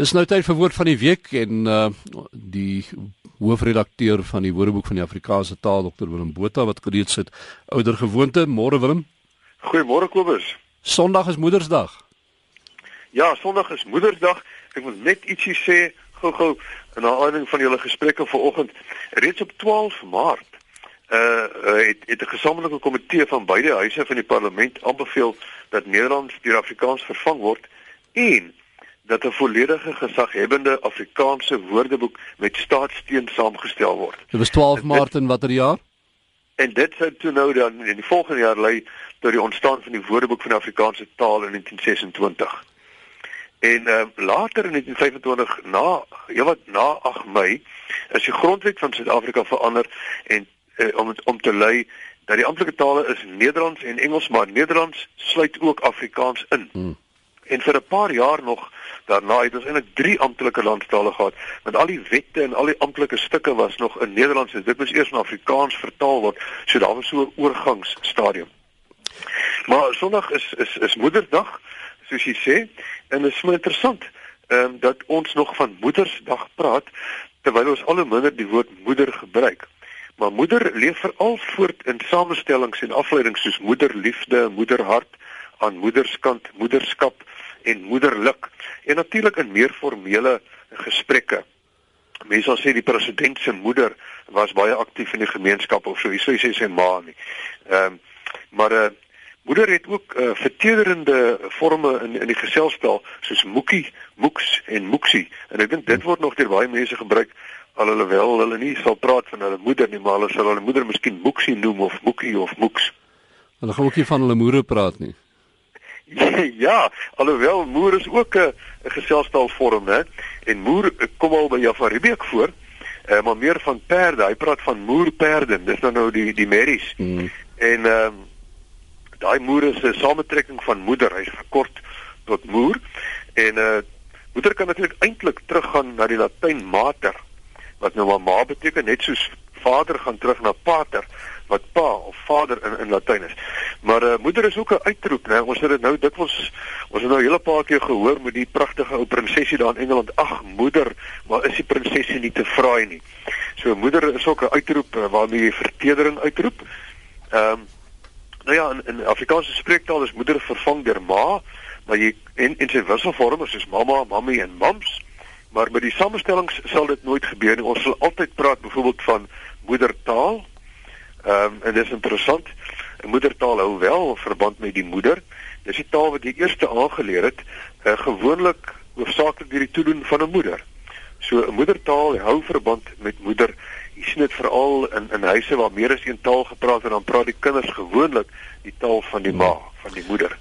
Dis nou tyd vir woord van die week en uh die hoofredakteur van die Woordeboek van die Afrikaanse taal Dr Willem Botha wat gereed sit ouer gewoonte môre Willem. Goeiemôre Kobus. Sondag is Moedersdag. Ja, Sondag is Moedersdag. Ek wil net ietsie sê gou-gou in aanleiding van julle gesprekke vanoggend. Reeds op 12 Maart uh, uh het het 'n gesamentlike komitee van beide huise van die parlement aanbeveel dat Nederlands deur Afrikaans vervang word en dat 'n volledige gesaghebende Afrikaanse woordeboek met staatssteun saamgestel word. Dit was 12 Maart in watter jaar? En dit sou toe nou dan in die volgende jaar lei tot die ontstaan van die Woordeboek van die Afrikaanse taal in 1926. En uh, later in 1925 na ja wat na 8 Mei is die grondwet van Suid-Afrika verander en uh, om om te lei dat die amptelike tale is Nederlands en Engels, maar Nederlands sluit ook Afrikaans in. Hmm. En vir 'n paar jaar nog daarna het ons eintlik drie amptelike landstale gehad, want al die wette en al die amptelike stukke was nog in Nederlands en dit moes eers in Afrikaans vertaal word. So daar was so 'n oorgangsstadium. Maar Sondag is is is Moederdag, soos jy sê, en dit is so interessant ehm um, dat ons nog van Moedersdag praat terwyl ons al hoe minder die woord moeder gebruik. Maar moeder leef veral voort in samestellings en afleidings soos moederliefde, moederhart, aan moederskant, moederskap en moederlik en natuurlik in meer formele gesprekke. Mense sal sê die president se moeder was baie aktief in die gemeenskap of so, so sê sy ma nie. Ehm um, maar 'n uh, eh, moeder het ook uh, vertederende forme in in die geselspel soos moekie, moeks en moeksie en ek dink dit word nog deur baie mense gebruik al hulle wel hulle nie sal praat van hulle moeder nie maar hulle sal hulle moeder miskien moeksie noem of moekie of moeks. Hulle gaan ook nie van hulle moeder praat nie. ja, alhoewel moer is ook 'n geselstaalvorm, né? En moer kom al by Jafaribeek voor. Uh, maar meer van perde. Hy praat van moerperde. Dis nou nou die die merries. Mm. En ehm um, daai moer is 'n samentrekking van moeder. Hy's verkort tot moer. En uh moeder kan natuurlik eintlik teruggaan na die Latyn mater wat nou maar ma beteken net soos vader gaan terug na pater wat pa of vader in in Latyn is. Maar uh, moeder is ook 'n uitroep, né? Ons het dit nou dikwels ons het nou 'n hele paar keer gehoor met die pragtige ou prinsesie daar in Engeland. Ag, moeder, maar is die prinsesie nie te fraai nie? So moeder is ook 'n uitroep uh, waarmee jy vertedering uitroep. Ehm um, nou ja, in, in Afrikaanse spreektaal is moeder vervang deur ma, maar jy en en sy wisselvorme soos mamma, mammy en mams. Maar met die samestellings sal dit nooit gebeur nie. Ons sal altyd praat byvoorbeeld van moedertaal Ehm um, en dit is interessant. 'n Moedertaal hou wel verband met die moeder. Dis die taal wat jy eerste aangeleer het, uh, gewoonlik hoofsaaklik deur die toedoen van 'n moeder. So 'n moedertaal hou verband met moeder. Jy sien dit veral in in huise waar meer as een taal gepraat word, dan praat die kinders gewoonlik die taal van die ma, van die moeder.